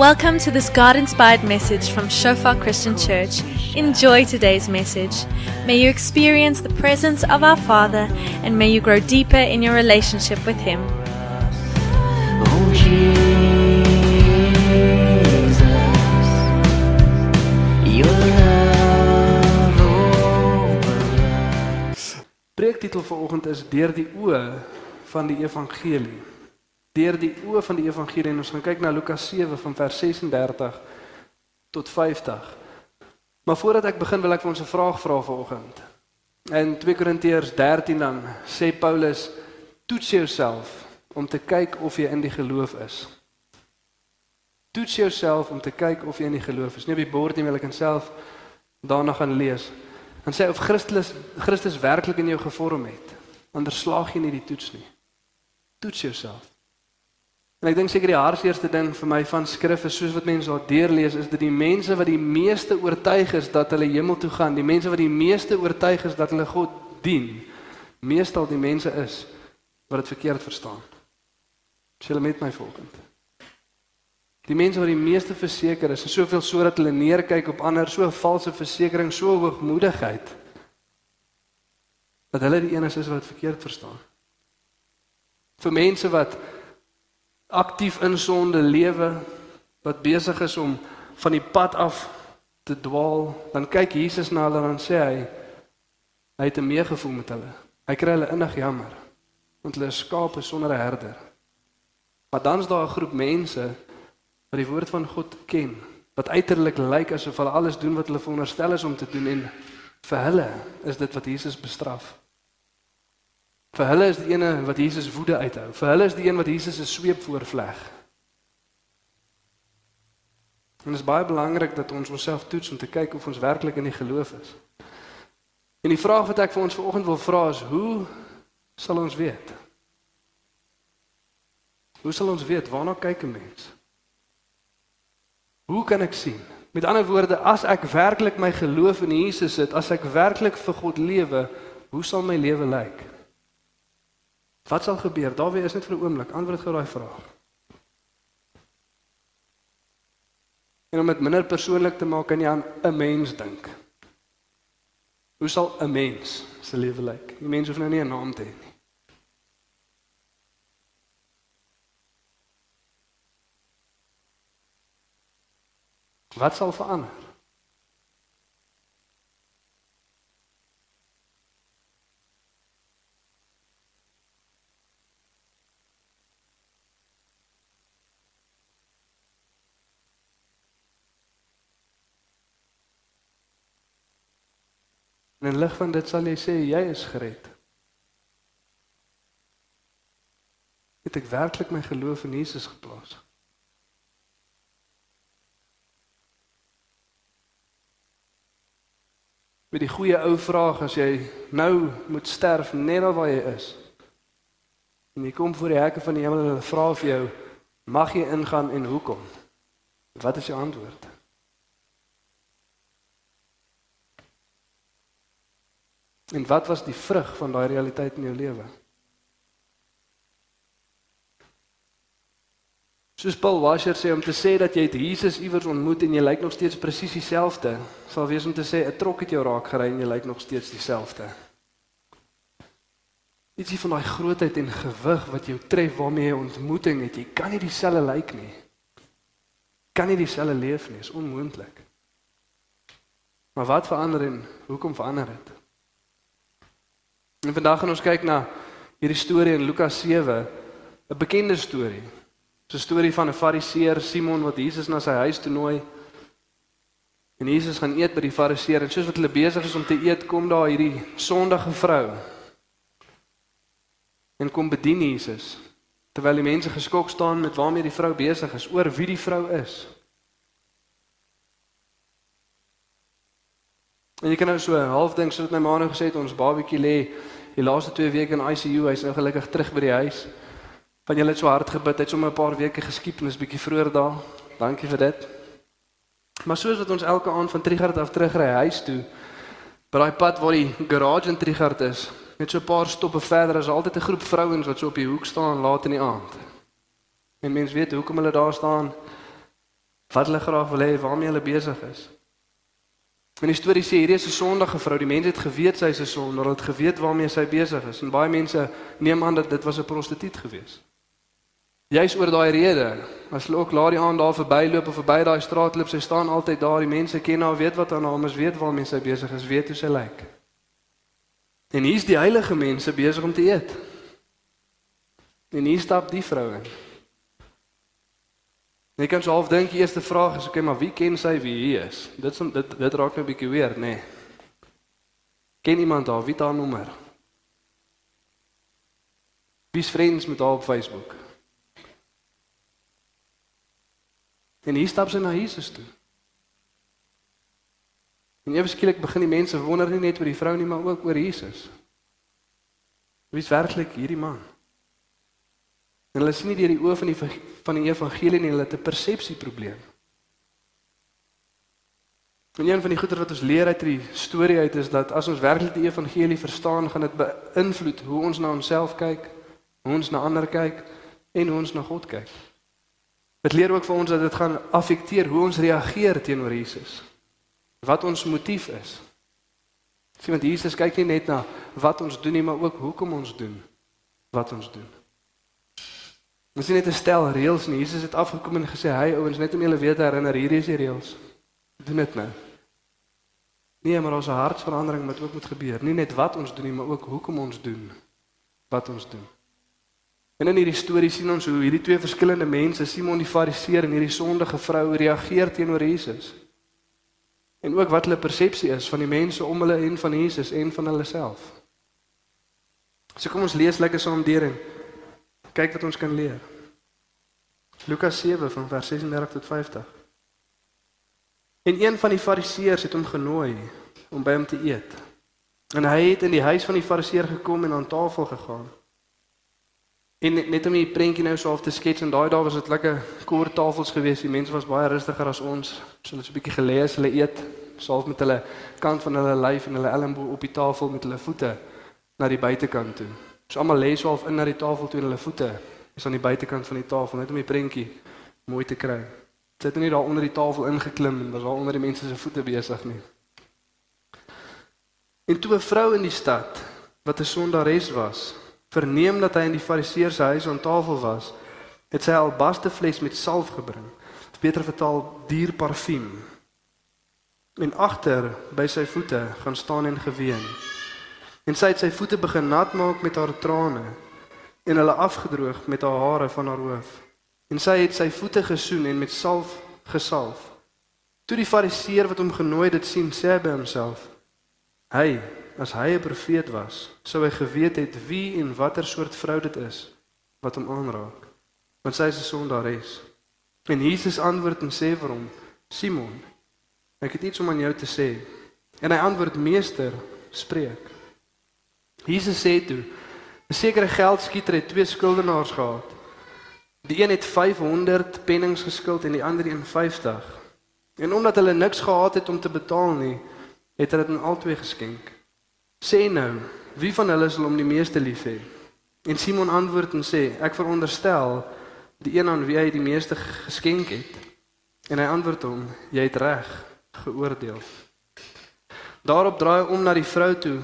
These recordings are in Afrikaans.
Welcome to this God inspired message from Shofar Christian Church. Enjoy today's message. May you experience the presence of our Father and may you grow deeper in your relationship with Him. Preektitel vanoggend is deur die oë van die evangelie. Deur die oë van die evangelie en ons gaan kyk na Lukas 7 van vers 36 tot 50. Maar voordat ek begin wil ek vir ons 'n vraag vra vanoggend. In 2 Korintiërs 13 dan sê Paulus toets jouself om te kyk of jy in die geloof is. Toets jouself om te kyk of jy in die geloof is. Nie op die bord nie, wil ek self daarna gaan lees. Dan sê of Christus Christus werklik in jou gevorm het. Anders slaag jy nie die toets nie. Toets jouself. En ek dink seker die hartseerste ding vir my van skrif is soos wat mense daar deurlees is dit die mense wat die meeste oortuig is dat hulle hemel toe gaan, die mense wat die meeste oortuig is dat hulle God dien, meestal die mense is wat dit verkeerd verstaan. Is julle met my volgend? Die mense wat die meeste verseker is, is soveel sodat hulle neerkyk op ander, so 'n valse versekering, so hoogmoedigheid dat hulle die enigste is wat verkeerd verstaan. Vir mense wat aktief in sonde lewe wat besig is om van die pad af te dwaal, dan kyk Jesus na hulle en sê hy hy het meegevoel met hulle. Hy kry hulle innig jammer want hulle is skape sonder 'n herder. Maar dan's daar 'n groep mense wat die woord van God ken, wat uiterlik lyk asof hulle alles doen wat hulle veronderstel is om te doen en vir hulle is dit wat Jesus bestraf. Vir hulle is die ene wat Jesus woede uithou. Vir hulle is die een wat Jesus se sweep voorvleg. En dit is baie belangrik dat ons onsself toets om te kyk of ons werklik in die geloof is. En die vraag wat ek vir ons vanoggend wil vra is: Hoe sal ons weet? Hoe sal ons weet waarna kyk 'n mens? Hoe kan ek sien? Met ander woorde, as ek werklik my geloof in Jesus het, as ek werklik vir God lewe, hoe sal my lewe lyk? Wat sal gebeur? Dawie is net vir 'n oomblik antwoord gou daai vraag. En om dit minder persoonlik te maak, kan jy aan 'n mens dink. Hoe sal 'n mens se lewe lyk? Die mens hoef nou nie 'n naam te hê nie. Wat sal verander? En in lig van dit sal jy sê jy is gered. Het ek werklik my geloof in Jesus geplaas? Met die goeie ou vraag as jy nou moet sterf net waar jy is. En jy kom voor die hekke van die hemel en hulle vra vir jou, mag jy ingaan en hoekom? Wat is jou antwoord? En wat was die vrug van daai realiteit in jou lewe? Soos Paul Washer sê om te sê dat jy Jesus iewers ontmoet en jy lyk nog steeds presies dieselfde, sal wees om te sê 'n trok het jou raak gery en jy lyk nog steeds dieselfde. Ietsie van daai grootheid en gewig wat jou tref waarmee jy ontmoeting het, jy kan nie dieselfde lyk nie. Kan nie dieselfde leef nie, is onmoontlik. Maar wat verander en hoekom verander dit? En vandag gaan ons kyk na hierdie storie in Lukas 7, 'n bekende storie. 'n storie van 'n Fariseer, Simon wat Jesus na sy huis toe nooi. En Jesus gaan eet by die Fariseer en soos wat hulle besig is om te eet, kom daar hierdie sondige vrou. En kom bedien Jesus terwyl die mense geskok staan met waarmee die vrou besig is, oor wie die vrou is. En jy kan nou so half dink soos my ma nou gesê het ons babatjie lê die laaste 2 weke in ICU, hy's nou gelukkig terug by die huis. Van julle het so hard gebid, hy't sommer 'n paar weke geskiep en is bietjie vroeër daar. Dankie vir dit. Maar soos wat ons elke aand van Trigard af terugry huis toe, by daai pad waar die garage in Trigard is, net so 'n paar stoppe verder is altyd 'n groep vrouens wat so op die hoek staan laat in die aand. En mense weet hoekom hulle daar staan. Wat hulle graag wil hê waarmee hulle besig is. En die storie sê hierdie is 'n sondige vrou. Die mense het geweet sy is 'n sondaar, hulle het geweet waarmee sy besig is. En baie mense neem aan dat dit was 'n prostituut gewees. Juist oor daai rede, as hulle ook laat die aand daar verbyloop of verby daai straat loop, sy staan altyd daar. Die mense ken haar, weet wat haar naam is, weet waarmee sy besig is, weet hoe sy lyk. En hier's die heilige mense besig om te eet. En hier stap die vrou in. Jy kan sou half dink die eerste vraag is, okay, maar wie ken sy wie hier is? Dit dit dit raak nou 'n bietjie weer, nê. Nee. Ken iemand haar wie haar nommer? Wie's vriends met haar op Facebook? En hier stap sy na Jesus toe. En ewe skielik begin die mense wonder nie net oor die vrou nie, maar ook oor Jesus. Wie's werklik hierdie man? En hulle sien nie deur die oë van die van die evangelie nie, hulle het 'n persepsieprobleem. En een van die goeie wat ons leer uit hierdie storie uit is dat as ons werklik die evangelie verstaan, gaan dit beïnvloed hoe ons na onsself kyk, hoe ons na ander kyk en hoe ons na God kyk. Dit leer ook vir ons dat dit gaan affekteer hoe ons reageer teenoor Jesus. Wat ons motief is. Sien want Jesus kyk nie net na wat ons doen nie, maar ook hoekom ons doen wat ons doen. Ons sien net 'n stel reëls nie. Jesus het afgekom en gesê, "Hey ouens, net om julle weer te herinner, hierdie is die reëls. Doen dit nou." Nee, maar ons hartsverandering moet ook moet gebeur. Nie net wat ons doen nie, maar ook hoekom ons doen wat ons doen. En in hierdie storie sien ons hoe hierdie twee verskillende mense, Simon die Fariseer en hierdie sondige vrou, reageer teenoor Jesus. En ook wat hulle persepsie is van die mense om hulle en van Jesus en van hulle self. So kom ons lees lekker saam deur en Kyk wat ons kan leer. Lukas 7 van vers 36 tot 50. En een van die fariseërs het hom genooi om by hom te eet. En hy het in die huis van die fariseer gekom en aan tafel gegaan. En net om die prentjie nou so af te skets en daai dae was dit lekker kort tafels geweest. Die mense was baie rustiger as ons. So hulle so 'n bietjie gelê as hulle eet, salf met hulle kant van hulle lyf en hulle elmboog op die tafel met hulle voete na die buitekant toe. So almal lê so half in na die tafel toe en hulle voete is aan die buitekant van die tafel net om die prentjie mooi te kry. Sit nie daar onder die tafel ingeklim en was daar onder die mense se voete besig nie. En toe 'n vrou in die stad wat 'n sondares was, verneem dat hy in die fariseer se huis aan tafel was, het sy 'n albaste fles met salf gebring. Of beter vertaal duur parfuum. En agter by sy voete gaan staan en geween. En sy het sy voete begin nat maak met haar trane en hulle afgedroog met haar hare van haar hoof. En sy het sy voete gesoen en met salf gesalf. Toe die fariseer wat hom genooi het dit sien, sê by homself: "Hy, as hy 'n profeet was, sou hy geweet het wie en watter soort vrou dit is wat hom aanraak, want sy is 'n sondares." En Jesus antwoord en sê vir hom: "Simon, ek het iets om aan jou te sê." En hy antwoord: "Meester, spreek." Jesus sê toe: 'n sekere geldskieter het twee skuldenaars gehad. Die een het 500 pennings geskuld en die ander 150. En omdat hulle niks gehad het om te betaal nie, het hulle dit aan albei geskenk. Sê nou, wie van hulle sal hom die meeste lief hê? En Simon antwoord en sê: Ek veronderstel die een aan wie hy die meeste geskenk het. En hy antwoord hom: Jy het reg geoordeel. Daarop draai hy om na die vrou toe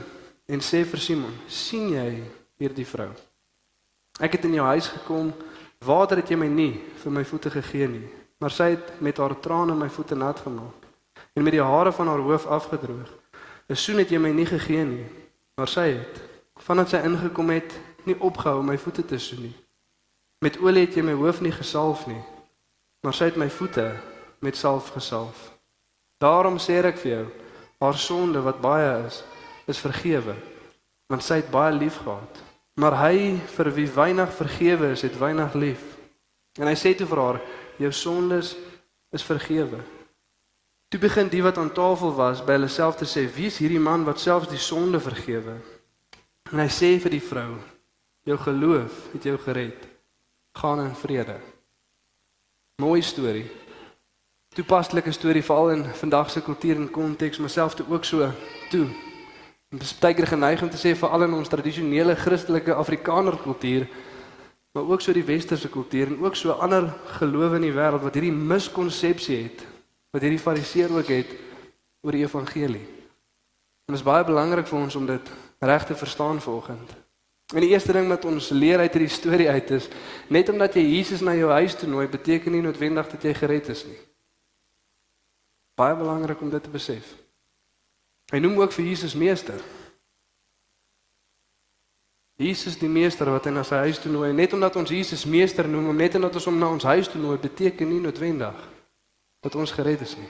en sê vir Simon: "Sien jy hierdie vrou? Ek het in jou huis gekom, water het jy my nie vir my voete gegee nie, maar sy het met haar trane my voete nat gemaak en met die hare van haar hoof afgedroog. 'n Soen het jy my nie gegee nie, maar sy het vandat sy ingekom het, nie opgehou om my voete te soen nie. Met olie het jy my hoof nie gesalf nie, maar sy het my voete met salf gesalf. Daarom sê ek vir jou, haar sonde wat baie is, is vergewe want sy het baie lief gehad. Maar hy vir wie weinig vergewe is het weinig lief. En hy sê toe vir haar jou sondes is vergewe. Toe begin die wat aan tafel was by hulle self te sê wie is hierdie man wat selfs die sonde vergewe? En hy sê vir die vrou jou geloof het jou gered. Gaan in vrede. Mooi storie. Toepaslike storie veral in vandag se kultuur en konteks myself toe ook so toe Dit is baie geneig om te sê veral in ons tradisionele Christelike Afrikaner kultuur maar ook so die westerse kultuur en ook so ander gelowe in die wêreld wat hierdie miskonsepsie het wat hierdie fariseer ook het oor die evangelie. En dit is baie belangrik vir ons om dit reg te verstaan vanoggend. En die eerste ding wat ons leer uit hierdie storie uit is net omdat jy Jesus na jou huis toe nooi beteken nie noodwendig dat jy gered is nie. Baie belangrik om dit te besef. Hy noem ook vir Jesus meester. Jesus die meester wat hy na sy huis toe nooi. Net omdat ons Jesus meester noem, om net omdat ons hom na ons huis toe nooi, beteken nie noodwendig dat ons gered is nie.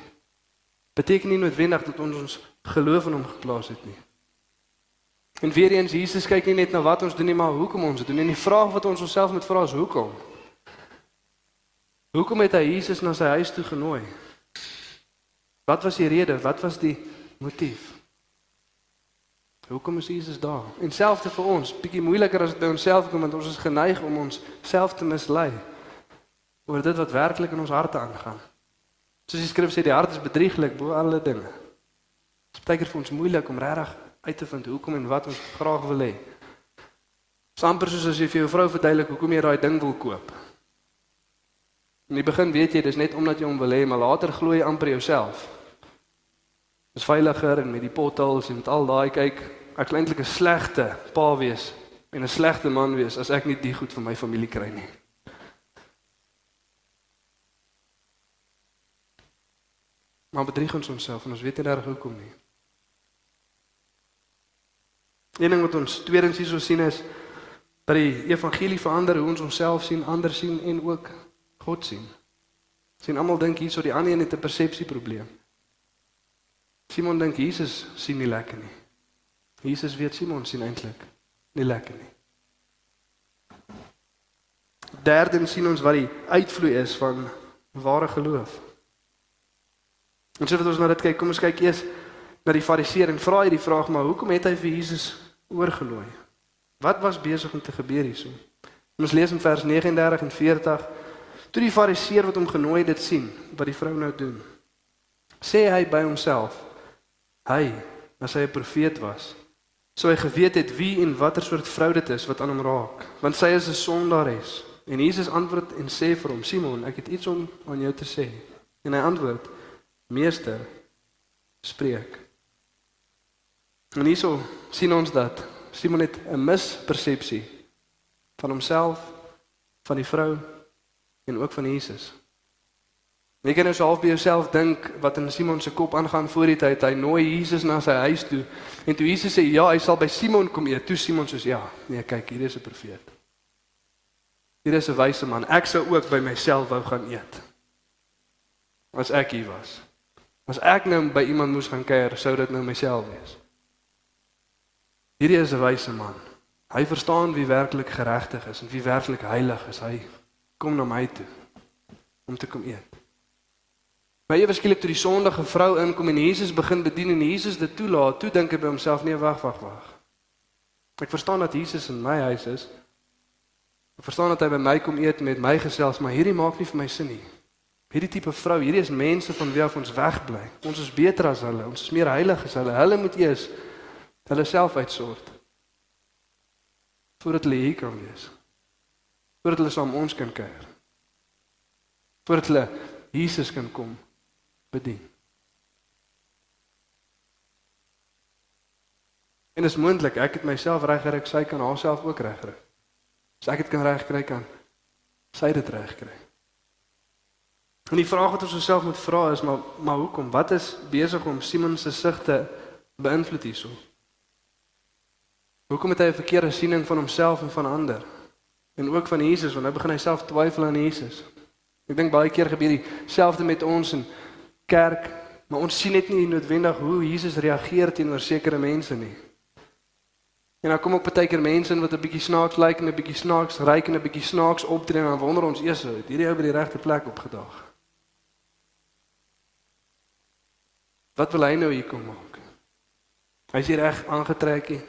Beteken nie noodwendig dat ons ons geloof in hom geplaas het nie. En weer eens Jesus kyk nie net na wat ons doen nie, maar hoekom ons dit doen. En die vraag wat ons onsself moet vra is hoekom? Hoekom het hy Jesus na sy huis toe genooi? Wat was die rede? Wat was die motief? Hoekom is Jesus daar? En selfs vir ons, bietjie moeiliker as dit by onsself kom want ons is geneig om ons self te mislei oor dit wat werklik in ons harte aangaan. Soos die skrif sê, die hart is bedrieglik bo alle dinge. Dit is baie keer vir ons moeilik om regtig uit te vind hoekom en wat ons graag wil hê. Samper soos as jy vir jou vrou verduidelik hoekom jy daai ding wil koop. In die begin weet jy dis net omdat jy hom wil hê, maar later glo jy amper jouself. Dis veiliger en met die potholes en met al daai kyk, ek kan eintlik 'n slegte pa wees en 'n slegte man wees as ek nie die goed vir my familie kry nie. Maar bedrieg ons onsself en ons weet nie reg hoekom nie. Een ding wat ons tweedens hierso sien is dat die evangelie verander hoe ons onsself sien, ander sien en ook God sien. Sien almal dink hierso die ander een het 'n persepsieprobleem. Simon dink Jesus sien nie lekker nie. Jesus weet Simon sien eintlik nie lekker nie. Derdens sien ons wat die uitvloei is van ware geloof. En so wat ons nou dit kyk, kom ons kyk eers na die fariseer en vra hy die vraag maar hoekom het hy vir Jesus oorgelooi? Wat was besig om te gebeur hierso? Ons lees in vers 39 en 40 toe die fariseer wat hom genooi het dit sien wat die vrou nou doen. Sê hy by homself: Hy, as hy 'n profeet was, sou hy geweet het wie en watter soort vrou dit is wat aan hom raak, want sy is 'n sondares. En Jesus antwoord en sê vir hom: Simon, ek het iets om aan jou te sê. En hy antwoord: Meester, spreek. En hierso sien ons dat Simon het 'n mispersepsie van homself, van die vrou en ook van Jesus. Jy kan nou self by jouself dink wat in Simon se kop aangaan voor die tyd hy nooi Jesus na sy huis toe en toe Jesus sê ja, hy sal by Simon kom eet. Toe Simon sê ja, nee, kyk, hier is 'n profeet. Hier is 'n wyse man. Ek sou ook by myself wou gaan eet. As ek hier was. As ek nou by iemand moes gaan kuier, sou dit nou myself wees. Hierdie is 'n wyse man. Hy verstaan wie werklik geregtig is en wie werklik heilig is. Hy kom na my toe om te kom eet. Maar ewe skielik toe die sondige vrou inkom en Jesus begin bedien en Jesus dit toelaat, toe dink hy by homself: "Nee, wag, wag, wag. Ek verstaan dat Jesus in my huis is. Ek verstaan dat hy by my kom eet met my gesels, maar hierdie maak nie vir my sin nie. Hierdie tipe vrou, hierdie is mense van wie af ons wegbly. Ons is beter as hulle. Ons is meer heilig as hulle. Hulle moet eers hulle self uitsort voordat hulle hier kan wees. Voordat hulle saam ons kan kuier. Voordat hulle Jesus kan kom bedien. En is moontlik ek het myself regkry, sy kan haarself ook regkry. As ek dit kan regkry kan sy dit regkry. En die vraag wat ons osself moet vra is maar maar hoekom? Wat is besig om Simon se sigte beïnvloed hierso? Hoekom het hy 'n verkeerde siening van homself en van ander? En ook van Jesus, want nou begin hy self twyfel aan Jesus. Ek dink baie keer gebeur dieselfde met ons in kerk, maar ons sien net nie noodwendig hoe Jesus reageer teenoor sekere mense nie. En dan kom ook baie keer mense in wat 'n bietjie snaaks lyk en 'n bietjie snaaks ryk en 'n bietjie snaaks optree en dan wonder ons eers uit hierdie ou by die regte plek opgedaag. Wat wil hy nou hier kom maak? Hy is reg aangetrek hier.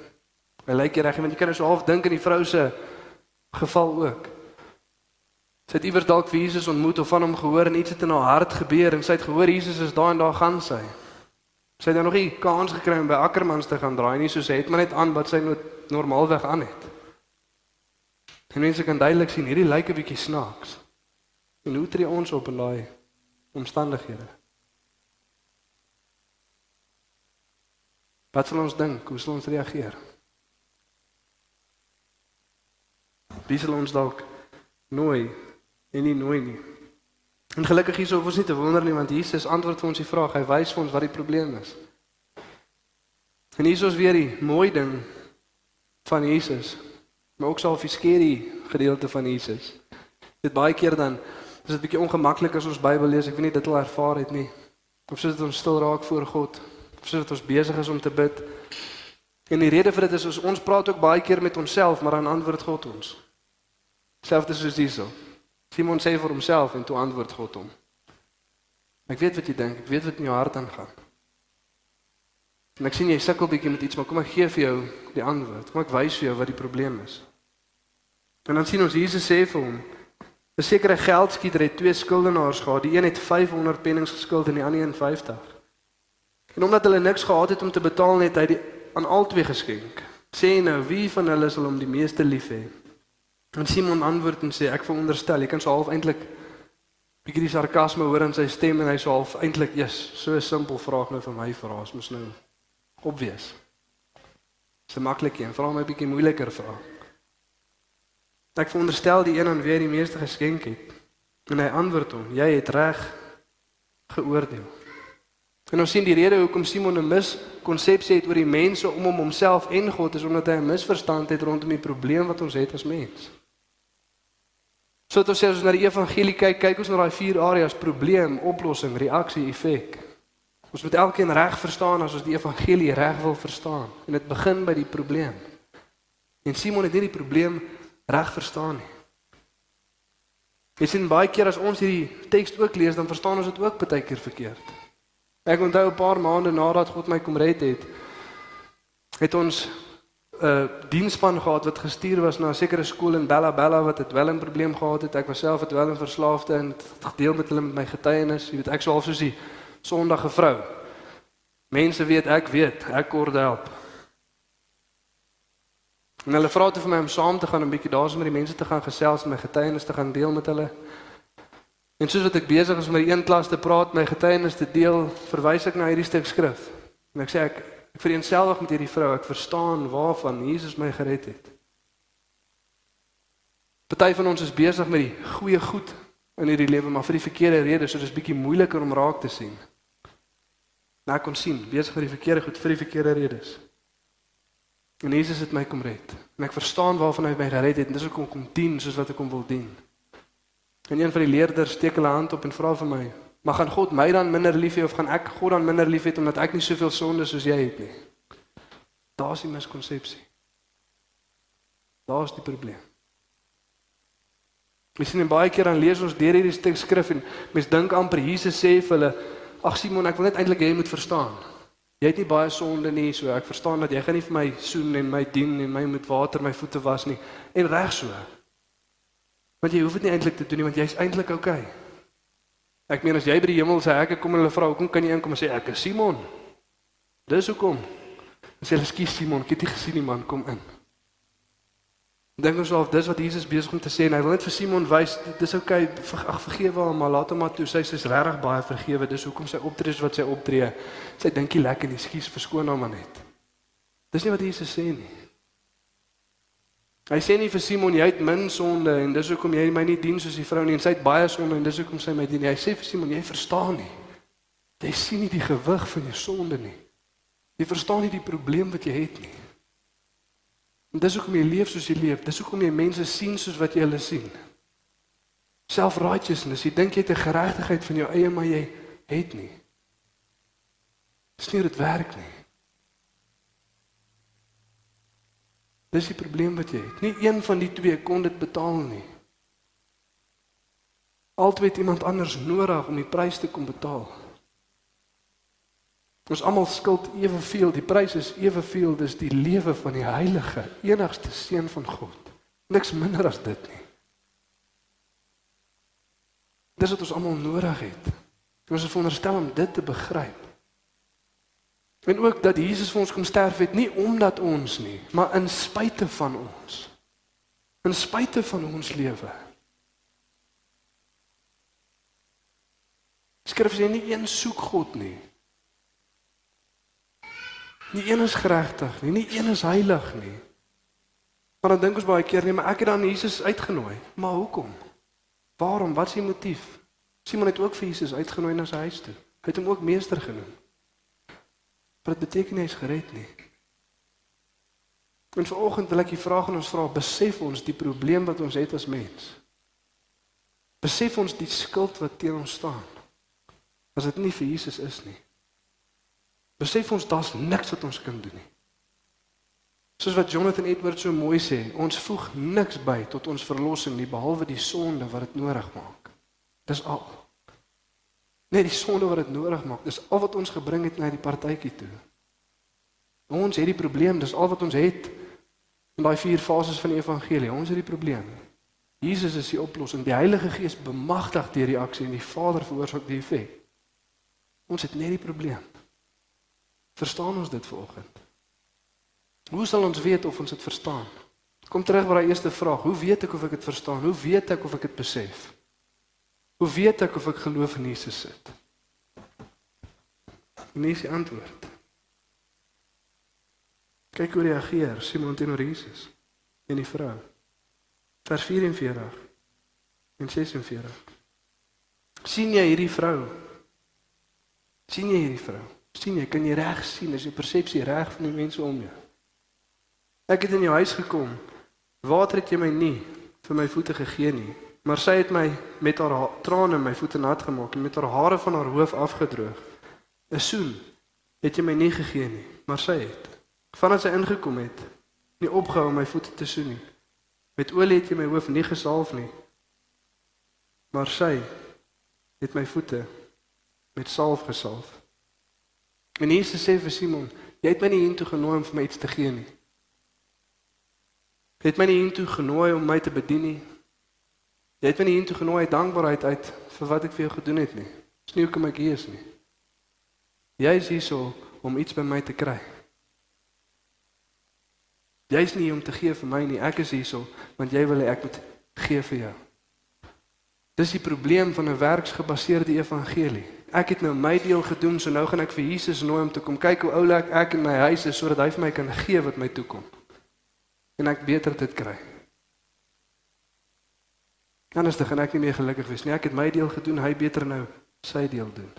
Hy lyk reg, want jy kan nou so half dink in die vrou se geval ook. Sy het iewers dalk vir Jesus ontmoet of van hom gehoor en iets het in haar hart gebeur en sy het gehoor Jesus is daar en daar gaan sy. Sy het nou nog nie kans gekry om by Ackermans te gaan draai nie, so sy het maar net aan wat sy normaalweg aan het. En mense kan duidelik sien hierdie lyk 'n bietjie snaaks. En hoe tree ons op in daai omstandighede? Wat sal ons dink? Hoe sal ons reageer? Wie sal ons dalk nooi en nie nooi nie? En gelukkig hierso hoef ons nie te wonder nie want Jesus antwoord vir ons die vraag. Hy wys vir ons wat die probleem is. En hier is weer die mooi ding van Jesus, maar ook self die skerry gedeelte van Jesus. Dit baie keer dan is dit bietjie ongemaklik as ons Bybel lees. Ek weet nie dit al ervaar het nie. Of soos dit ons stil raak voor God, of soos dit ons besig is om te bid. En die rede vir dit is ons praat ook baie keer met onsself, maar dan antwoord God ons. Selfs soos hierso. Simon sê vir homself en toe antwoord God hom. Ek weet wat jy dink, ek weet wat in jou hart aangaan. En ek sien jy sukkel bietjie met iets, maar kom ek gee vir jou die antwoord. Kom ek wys vir jou wat die probleem is. En dan sien ons Jesus sê vir hom: "’n Sekere geldskieter het twee skuldenaars gehad. Die een het 500 pennings geskuld en die ander 50. En omdat hulle niks gehad het om te betaal, het hy die aan albei geskenk. Sê nou, wie van hulle sal hom die meeste lief hê?" En Simon antwoord en sê: "Ek veronderstel, jy kan so half eintlik bietjie die sarkasme hoor in sy stem en hy sê half eintlik, "Jesus, so 'n simpel vraag nou vir my vra, is mos nou obvious. Dis 'n maklike een, vra my 'n bietjie moeiliker vraag. Ek veronderstel die een aan wie hy die meeste geskenk het. En hy antwoord hom: "Jy het reg geoordeel." En ons sien die rede hoekom Simon 'n miskonsepsie het oor die mense om hom homself en God is omdat hy 'n misverstand het rondom die probleem wat ons het as mens. So dit ons sê as ons na die evangelie kyk, kyk ons na daai vier areas: probleem, oplossing, reaksie, effek. Ons moet elkeen reg verstaan as ons die evangelie reg wil verstaan. En dit begin by die probleem. En Simon het nie die probleem reg verstaan nie. Jy sien baie keer as ons hierdie teks ook lees, dan verstaan ons dit ook baie keer verkeerd. Ek onthou 'n paar maande nadat God my kom red het, het ons 'n uh, diensspan gehad wat gestuur was na 'n sekere skool in Bella Bella wat 'n dwelmprobleem gehad het. Ek was self 'n dwelmverslaafde en het gedeel met hulle met my getuienis. Jy weet ek sou al soos die sondige vrou. Mense weet ek weet, ek kort help. En hulle vra toe vir my om saam te gaan 'n bietjie daar's met die mense te gaan gesels en my getuienis te gaan deel met hulle. En soos wat ek besig is om met die een klas te praat, my getuienis te deel, verwys ek na hierdie stuk skrif. En ek sê ek ek vereenselwig met hierdie vrou, ek verstaan waarvan Jesus my gered het. Party van ons is besig met die goeie goed in hierdie lewe, maar vir die verkeerde redes, so dis bietjie moeiliker om raak te sien. Nou kon sien, besig met die verkeerde goed vir die verkeerde redes. En Jesus het my kom red. En ek verstaan waarvan hy my gered het en dis hoekom ek kom dien soos wat ek hom wil dien. En een van die leerders steek hulle hand op en vra vir my: "Maar gaan God my dan minder lief hê of gaan ek God dan minder lief hê omdat ek nie soveel sonde soos jy het nie?" Daar's die miskonsepsie. Daar's die probleem. Ons sien baie keer dan lees ons deur hierdie stuk skrif en mens dink amper Jesus sê vir hulle Ag Simon, ek wil net eintlik hê jy moet verstaan. Jy het nie baie sonde nie, so ek verstaan dat jy gaan nie vir my soen en my dien en my met water my voete was nie. En reg so. Want jy hoef dit nie eintlik te doen nie want jy's eintlik oukei. Okay. Ek meen as jy by die hemel sê ek kom en hulle vra hoekom kan jy inkom en sê ek is Simon. Dis hoekom. As jy hulle skiet Simon, ek het nie gesien nie man, kom in. Dink ons of dis wat Jesus besig om te sê en hy wil net vir Simon wys dis oukei okay, ag vergewe hom maar laat hom maar toe sy sy's regtig baie vergewe dis hoekom sy optree is wat sy optree sy dinkie lekker nie skuis verskoon hom maar net Dis nie wat Jesus sê nie Hy sê nie vir Simon jy het min sonde en dis hoekom jy my nie dien soos die vrou nie en sy het baie sonde en dis hoekom sy my dien hy sê vir Simon jy verstaan nie jy sien nie die gewig van jou sonde nie jy verstaan nie die probleem wat jy het nie En dis hoekom jy leef soos jy leef. Dis hoekom jy mense sien soos wat jy hulle sien. Self-righteousness. Jy dink jy het 'n geregtigheid van jou eie, maar jy het nie. Dis nie dit werk nie. Dis die probleem wat jy het. Nie een van die twee kon dit betaal nie. Altyd iemand anders nodig om die prys te kom betaal. Ons almal skuld eweveel. Die prys is eweveel. Dis die lewe van die heilige, enigste seun van God. Niks minder as dit nie. Dis wat ons almal nodig het. Ons is veronderstel om dit te begryp. En ook dat Jesus vir ons kom sterf het nie omdat ons nie, maar in spite van ons. In spite van ons lewe. Skrif sê nie een soek God nie. Nie een is geregtig nie, nie een is heilig nie. Maar dan dink ons baie keer nee, maar ek het dan Jesus uitgenooi. Maar hoekom? Waarom? Wat is die motief? Simon het ook vir Jesus uitgenooi na sy huis toe. Hy het hom ook meester genoem. Wat beteken hy is gered nie? En vanoggend wil ek die vraag aan ons vra, besef ons die probleem wat ons het as mens? Besef ons die skuld wat teen ons staan? As dit nie vir Jesus is nie. Besef ons daar's niks wat ons kan doen nie. Soos wat Jonathan Edwards so mooi sê, ons voeg niks by tot ons verlossing nie behalwe die sonde wat dit nodig maak. Dis al. Net die sonde wat dit nodig maak, dis al wat ons gebring het na die partytjie toe. Ons het die probleem, dis al wat ons het in daai vier fases van die evangelie. Ons het die probleem. Jesus is die oplossing. Die Heilige Gees bemagtig die reaksie en die Vader veroorsaak die effek. Ons het net die probleem. Verstaan ons dit vanoggend? Hoe sal ons weet of ons dit verstaan? Kom terug by daai eerste vraag. Hoe weet ek of ek dit verstaan? Hoe weet ek of ek dit besef? Hoe weet ek of ek geloof in Jesus sit? Nie is die antwoord. Kyk hoe reageer Simon teenoor Jesus en die vrou. Vers 44 en 46. sien jy hierdie vrou? sien jy hierdie vrou? sien jy kan jy reg sien is jou persepsie reg van die mense om jou? Ek het in jou huis gekom. Water het jy my nie vir my voete gegee nie, maar sy het my met haar trane my voete nat gemaak en met haar hare van haar hoof afgedroog. 'n Soen het jy my nie gegee nie, maar sy het. Vandat sy ingekom het, nie opgehou om my voete te soen nie. Met olie het jy my hoof nie gesalf nie, maar sy het my voete met salf gesalf. En Jesus sê vir Simon, jy het my nie hiertoe genooi om vir my iets te gee nie. Jy het my nie hiertoe genooi om my te bedien nie. Jy het my nie hiertoe genooi uit dankbaarheid uit vir wat ek vir jou gedoen het nie. Dis nie hoekom ek hier is nie. Jy is hier so om iets by my te kry. Jy is nie om te gee vir my nie. Ek is hier so want jy wil hê ek moet gee vir jou. Dis die probleem van 'n werksgebaseerde evangelie. Ek het nou my deel gedoen, so nou gaan ek vir Jesus nooi om te kom kyk hoe oulik ek in my huis is sodat hy vir my kan gee wat my toekom en ek beter dit kry. Anders dan gaan ek nie meer gelukkig wees nie. Ek het my deel gedoen, hy beter nou sy deel doen.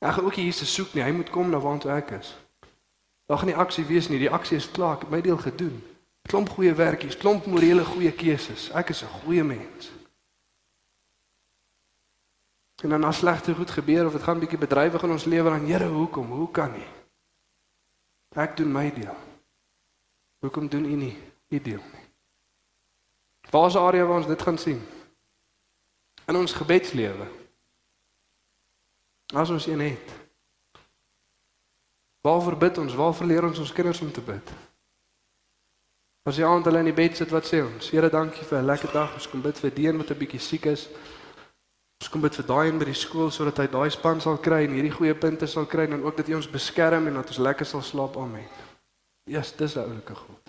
Ek gaan ook nie Jesus soek nie. Hy moet kom na waar ek is. Daar gaan nie aksie wees nie. Die aksie is klaar. Ek het my deel gedoen. Klomp goeie werkies, klomp morele goeie keuses. Ek is 'n goeie mens. En dan as slegte goed gebeur of dit gaan bietjie bedrywig in ons lewe dan Here, hoekom? Hoe kan nie? Ek doen my deel. Hoekom doen u nie u deel nie? Waar is die area waar ons dit gaan sien? In ons gebedslewe. As ons een het. Waarvoor bid ons? Waarvoor leer ons ons kinders om te bid? As jy aand hulle in die bed sit, wat sê ons? Here, dankie vir 'n lekker dag. Ons kom bid vir Deen wat 'n bietjie siek is. Ons kom bid vir daai en by die skool sodat hy daai span sal kry en hierdie goeie punte sal kry en ook dat hy ons beskerm en dat ons lekker sal slaap. Amen. Ja, yes, dis 'n oulike God.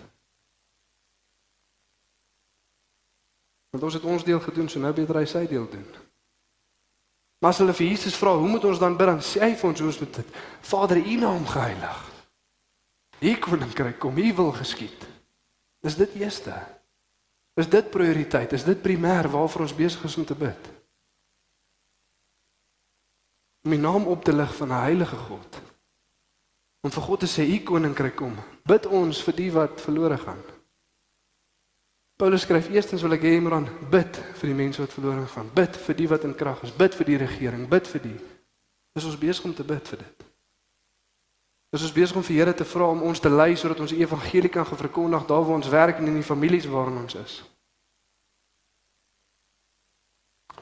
Want ons het ons deel gedoen, so nou beter hy sy deel doen. Maar as hulle vir Jesus vra, hoe moet ons dan bid? Dan sê hy vir ons hoe ons moet dit. Vader, U naam geheilig. U koninkryk kom, U wil geskied. Is dit eerste? Is dit prioriteit? Is dit primêr waarvoor ons besig is om te bid? Om die naam op te lig van 'n heilige God. Om vir God te sê u koninkryk kom. Bid ons vir die wat verlore gaan. Paulus skryf eerstens wil ek hê moet dan bid vir die mense wat verlore gaan. Bid vir die wat in krag is. Bid vir die regering. Bid vir die. Dis ons besig om te bid vir dit. Dis ons besig om vir Here te vra om ons te lei sodat ons evangelie kan verkondig daar waar ons werk en in die families waarin ons is.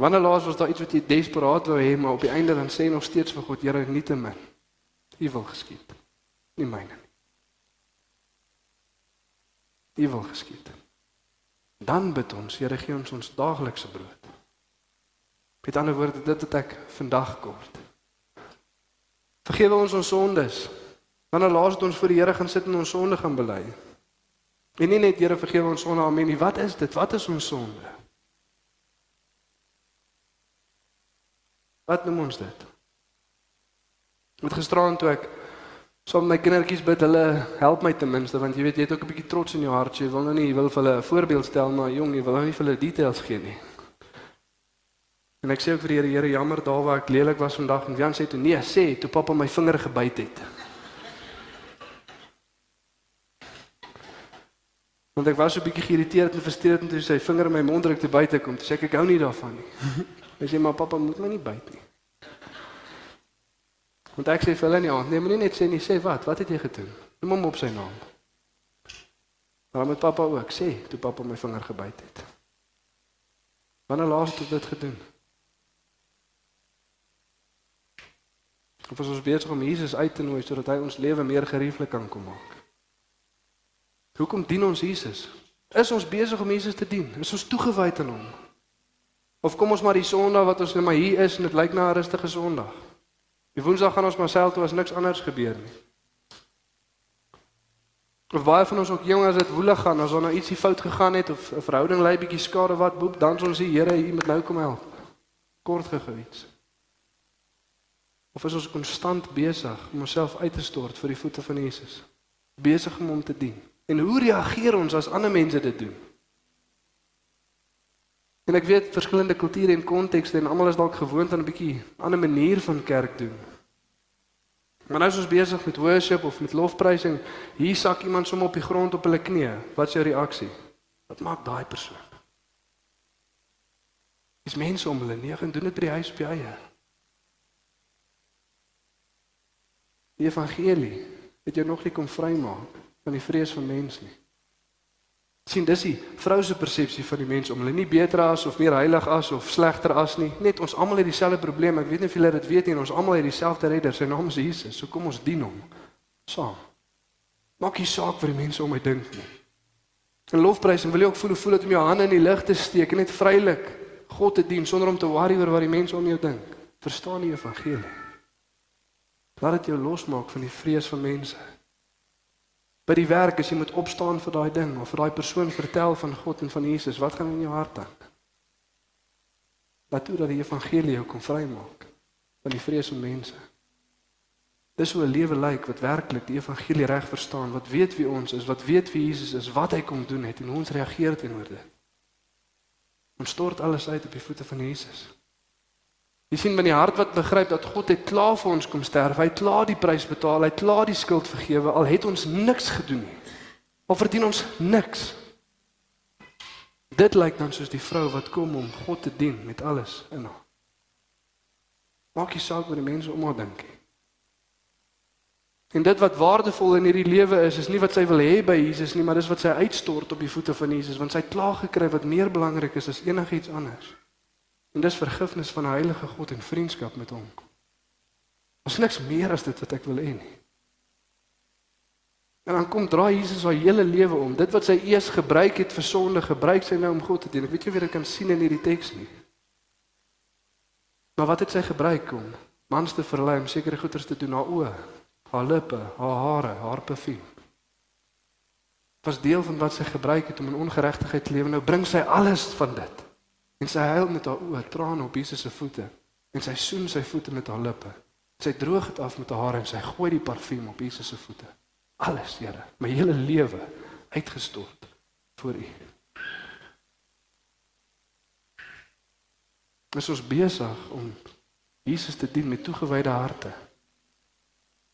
Wanneer laas was daar iets wat jy desperaat wou hê maar op die einde dan sê nog steeds vir God Here nie te min. U wil geskied nie myne nie. U wil geskied. Dan bid ons, Here gee ons ons daaglikse brood. Met ander woorde dit wat ek vandag kort. Vergewe ons ons sondes. Wanneer laas het ons voor die Here gaan sit en ons sonde gaan bely? En nie net Here vergewe ons sonde, amen nie. Wat is dit? Wat is ons sonde? Wat noem ons dit? Met gisteraan toe ek saam met my kindertjies bid, hulle help my ten minste want jy weet jy het ook 'n bietjie trots in jou hart. Jy wil nou nie jy wil vir hulle 'n voorbeeld stel, maar jong, jy wil nou nie vir hulle details gee nie. En ek sê ook vir die Here, Here, jammer daar waar ek lelik was vandag en Jan sê toe nee, sê toe pappa my vinger gebyt het. Want ek was so 'n bietjie geïrriteerd en frustreerd toe sy vinger in my mond druk te buite kom. Toe sê ek ek hou nie daarvan nie. Hy sê maar pappa moet my nie byt nie. Want ek sê vir hulle nie, nee, moenie net sê nie, sê wat? Wat het jy gedoen? Noem hom op sy naam. Maar met pappa ook sê toe pappa my vinger gebyt het. Wanneer laas het dit gedoen? Of was ons besig om Jesus uit te nooi sodat hy ons lewe meer gerieflik kan kom maak? Hoekom dien ons Jesus? Is ons besig om Jesus te dien? Is ons toegewy aan hom? Of kom ons maar die Sondag wat ons net maar hier is en dit lyk na 'n rustige Sondag? Die Woensdag gaan ons maar self toe as niks anders gebeur nie. Of baie van ons ook jong as dit woelig gaan, as daar nou ietsie fout gegaan het of 'n verhouding lei bietjie skade wat boep, dan ons die Here hier met nou kom help. Kort gegou iets. Of is ons konstant besig om onsself uit te stort vir die voete van Jesus? Besig om hom te dien. En hoe reageer ons as ander mense dit doen? En ek weet verskillende kulture en kontekste en almal is dalk gewoond aan 'n bietjie ander manier van kerk doen. Maar nou as ons besig met worship of met lofprysing, hier sak iemand sommer op die grond op hulle knieë. Wat is jou reaksie? Wat maak daai persoon? Dis mense om hulle nie gaan doen dit by die huis op die eie. Die evangelie het jou nog nie kom vrymaak van die vrees van mense nie. Sien dis die vrou se persepsie van die mens om hulle nie beter as of meer heilig as of slegter as nie. Net ons almal het dieselfde probleem. Ek weet nie of julle dit weet nie, ons almal het dieselfde redder. Sy naam is Jesus. So kom ons dien hom saam. Maak nie saak wat die mense om my dink nie. In lofprysing wil jy ook voel hoe voel dit om jou hande in die lug te steek en net vrylik God te dien sonder om te worry oor wat die mense om jou dink. Verstaan die evangelie. Laat dit jou losmaak van die vrees van mense. By die werk as jy moet opstaan vir daai ding of vir daai persoon vertel van God en van Jesus, wat gaan in jou hart aan? Laat toe dat die evangelie jou kom vrymaak van die vrees van mense. Dis hoe 'n lewe lyk wat werklik die evangelie reg verstaan, wat weet wie ons is, wat weet wie Jesus is, wat hy kom doen het en hoe ons reageer teenoor dit. Ons stort alles uit op die voete van Jesus. Jy sien binne die hart wat begryp dat God het klaar vir ons kom sterf. Hy het klaar die prys betaal. Hy het klaar die skuld vergewe al het ons niks gedoen nie. Al verdien ons niks. Dit lyk dan soos die vrou wat kom om God te dien met alles in haar. Maak nie saak wat die mense om haar dink nie. En dit wat waardevol in hierdie lewe is, is nie wat sy wil hê by Jesus nie, maar dis wat sy uitstort op die voete van Jesus, want sy het klaar gekry wat meer belangrik is as enigiets anders. En dis vergifnis van 'n heilige God en vriendskap met hom. Ons niks meer as dit wat ek wil hê nie. En dan kom draai Jesus sy hele lewe om. Dit wat sy eers gebruik het vir sonde, gebruik sy nou om God te dien. Ek weet jy of jy dit kan sien in hierdie teks nie. Maar wat het sy gebruik om mans te verlei om sekere goeders te doen, haar oë, haar lippe, haar hare, haar parfuum? Was deel van wat sy gebruik het om in ongeregtigheid te lewe. Nou bring sy alles van dit. En sy huil met haar oë, trane op Jesus se voete. En sy soen sy voete met haar lippe. Sy droog dit af met haar hare en sy gooi die parfuum op Jesus se voete. Alles, Here, my hele lewe uitgestort vir U. Ons is besig om Jesus te dien met toegewyde harte.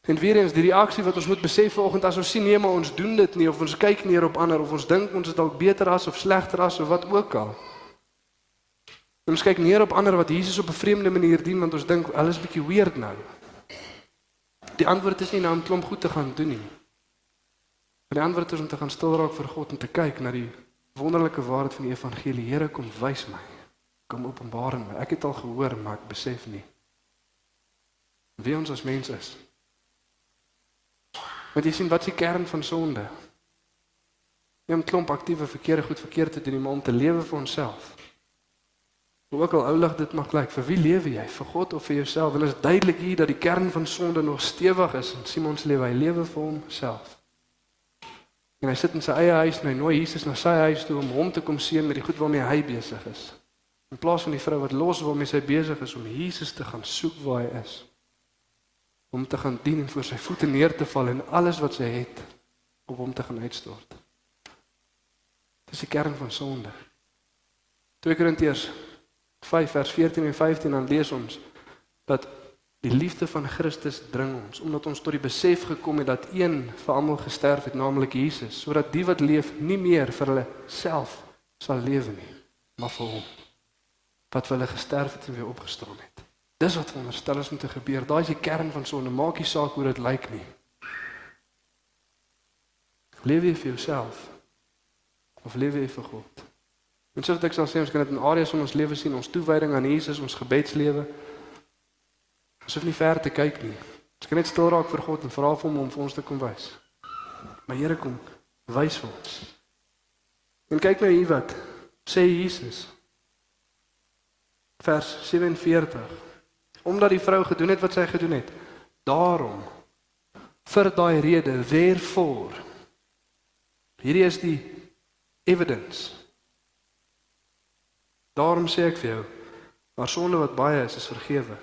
En weer eens die reaksie wat ons moet besef vanoggend as ons sien nee maar ons doen dit nie of ons kyk neer op ander of ons dink ons is dalk beter as of slegter as of wat ook al. En ons kyk neer op ander wat Jesus op 'n vreemde manier dien want ons dink hulle is bietjie weird nou. Die antwoord is nie nou om klomp goed te gaan doen nie. Maar die antwoord is om te gaan stil raak vir God en te kyk na die wonderlike waarheid van die evangelie. Here kom wys my. Kom openbaar my. Ek het al gehoor, maar ek besef nie wie ons as mens is. Want jy sien wat is die kern van sonde? Jy om klomp aktiewe verkeerde goed verkeerd te doen, maar om te lewe vir onsself. Hoe ook al oulig dit mag lyk, vir wie lewe jy? Vir God of vir jouself? Dit is duidelik hier dat die kern van sonde nog stewig is in Simon se lewe. Hy lewe vir homself. En hy sit in sy eie huis en hy nooi Jesus na sy huis toe om hom te kom seën met die goed waarmee hy besig is. In plaas van die vrou wat los waarmee sy besig is om Jesus te gaan soek waar hy is. Om te gaan dien en voor sy voete neer te val en alles wat sy het op hom te gaan uitstort. Dis die kern van sonde. 2 Korintiërs 5 vers 14 en 15 dan lees ons dat die liefde van Christus dring ons omdat ons tot die besef gekom het dat een vir almal gesterf het naamlik Jesus sodat die wat leef nie meer vir hulle self sal lewe nie maar vir hom wat vir hulle gesterf het en weer opgestaan het. Dis wat veronderstel is om te gebeur. Daai is die kern van sonde. Maak nie saak hoe dit lyk nie. Leef jy vir jouself of leef jy vir God? En soos ek sal sê, ons kan dit in areas van ons lewe sien, ons toewyding aan Jesus, ons gebedslewe. Ons hoef nie ver te kyk nie. Ons kan net stil raak vir God en vra vir hom om vir ons te kom wys. Maar Here kom, wys vir ons. En kyk nou hier wat sê Jesus. Vers 47. Omdat die vrou gedoen het wat sy gedoen het, daarom vir daai rede, therefore. Hierdie is die evidence Daarom sê ek vir jou, maar sonde wat baie is, is vergewe.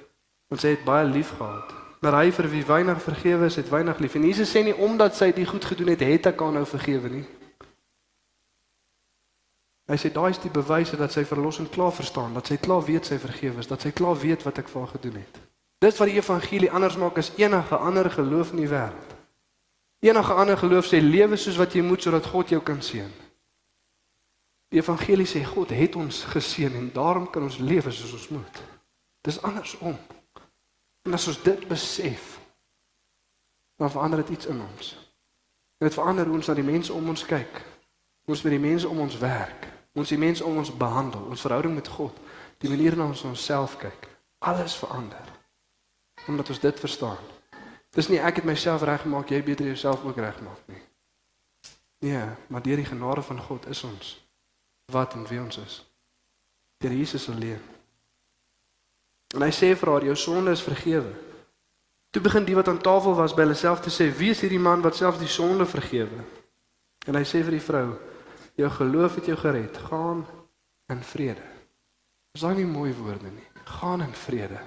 Want sy het baie lief gehad. Maar hy vir wie weinig vergewe is, het weinig lief. En Jesus sê nie omdat sy dit goed gedoen het, het ek aan nou vergewe nie. Hy sê daai is die bewyse dat sy verlossing klaar verstaan, dat sy klaar weet sy vergewe is, dat sy klaar weet wat ek vir haar gedoen het. Dis wat die evangelie anders maak as enige ander geloof in die wêreld. Enige ander geloof sê lewe soos wat jy moet sodat God jou kan seën. Die evangelie sê God het ons geseën en daarom kan ons lewe soos ons moet. Dis andersom. En as ons dit besef, dan verander dit iets in ons. En dit verander hoe ons na die mense om ons kyk. Ons met die mense om ons werk. Ons die mense om ons behandel, ons verhouding met God, die manier hoe ons na onsself kyk. Alles verander. Omdat ons dit verstaan. Dis nie ek het myself reggemaak, jy beter jouself ook regmaak nie. Nee, maar deur die genade van God is ons wat en wie ons is. Deur Jesus alleen. En hy sê vir haar jou sonde is vergewe. Toe begin die wat aan tafel was by hulle self te sê wie is hierdie man wat self die sonde vergewe? En hy sê vir die vrou jou geloof het jou gered. Gaan in vrede. Is daai nie mooi woorde nie? Gaan in vrede.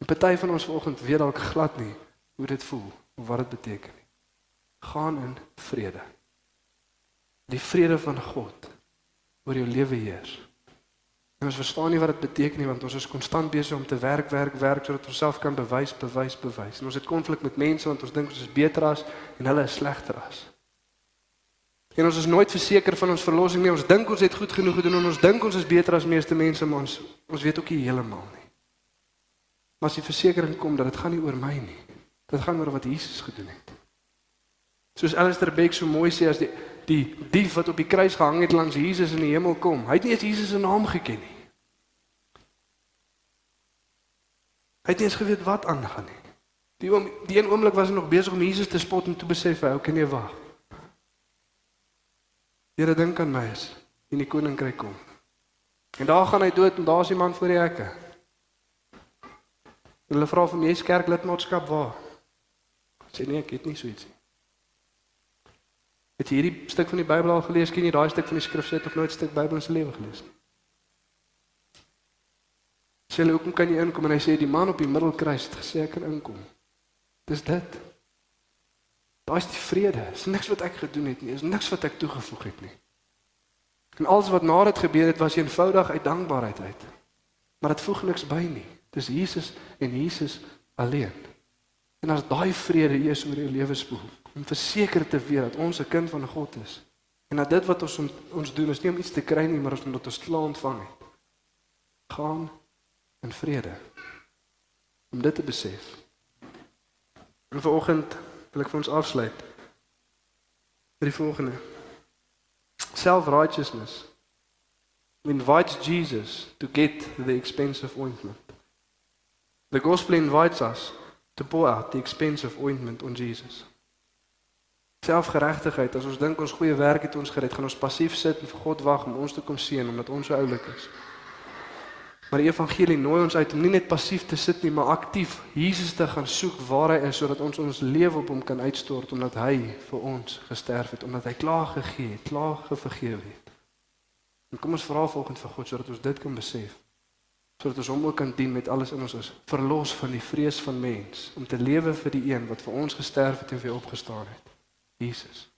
En party van ons vanoggend weet dalk glad nie hoe dit voel of wat dit beteken nie. Gaan in vrede. Die vrede van God oor jou lewe heers. En ons verstaan nie wat dit beteken nie want ons is konstant besig om te werk, werk, werk sodat ons self kan bewys, bewys, bewys. En ons het konflik met mense want ons dink ons is beter as en hulle is slegter as. En ons is nooit verseker van ons verlossing nie. Ons dink ons het goed genoeg gedoen en ons dink ons is beter as meeste mense, maar ons ons weet ook nie heeltemal nie. Maar as die versekering kom dat dit gaan nie oor my nie. Dit gaan oor wat Jesus gedoen het. Soos Alistair Beck so mooi sê as die die dief wat op die kruis gehang het langs Jesus in die hemel kom. Hy het nie eens Jesus se naam geken nie. Hy het nie eens geweet wat aangaan nie. Die oom die een oomblik was hy nog besig om Jesus te spot en toe besef hy, "Hoe kan jy wag?" Here dink aan my as in die koninkryk kom. En daar gaan hy dood en daar's die man voor die hekke. Hulle vra vir my, "Jy's kerklidmaatskap waar?" Sê nee, ek het nie so iets nie. Het jy hierdie stuk van die Bybel al gelees? Ken jy daai stuk van die skrif? Jy het nog nooit 'n stuk Bybel in sy lewe gelees nie. Sê hoekom kan jy inkom en hy sê die man op die middelkruis het gesê ek kan inkom. Dis dit. Daar's die vrede. Dis niks wat ek gedoen het nie. Dis niks wat ek toegevoeg het nie. En alles wat na dit gebeur het was eenvoudig uit dankbaarheid uit. Maar dit voeg niks by nie. Dis Jesus en Jesus alleen. En as daai vrede eers oor jou lewe spoel, om verseker te weet dat ons 'n kind van God is. En dat dit wat ons ons doen is nie om iets te kry nie, maar omdat ons klaar ontvang het. Gaan in vrede. Om dit te besef. En vanoggend wil ek vir ons afsluit met die volgende. Self-righteousness invites Jesus to get the expensive ointment. The gospel invites us to pour out the expensive ointment on Jesus. Selfgeregtigheid, as ons dink ons goeie werk het ons gered, gaan ons passief sit en vir God wag om ons te kom seën omdat ons so oulik is. Maar die evangelie nooi ons uit om nie net passief te sit nie, maar aktief Jesus te gaan soek waar hy is sodat ons ons lewe op hom kan uitstort omdat hy vir ons gesterf het, omdat hy klaar gegee het, klaar gevergewe het. En kom ons vra volgens vir God sodat ons dit kan besef. Sodat ons hom ook kan dien met alles in ons is, verlos van die vrees van mens om te lewe vir die een wat vir ons gesterf het en weer opgestaan het. Jesus.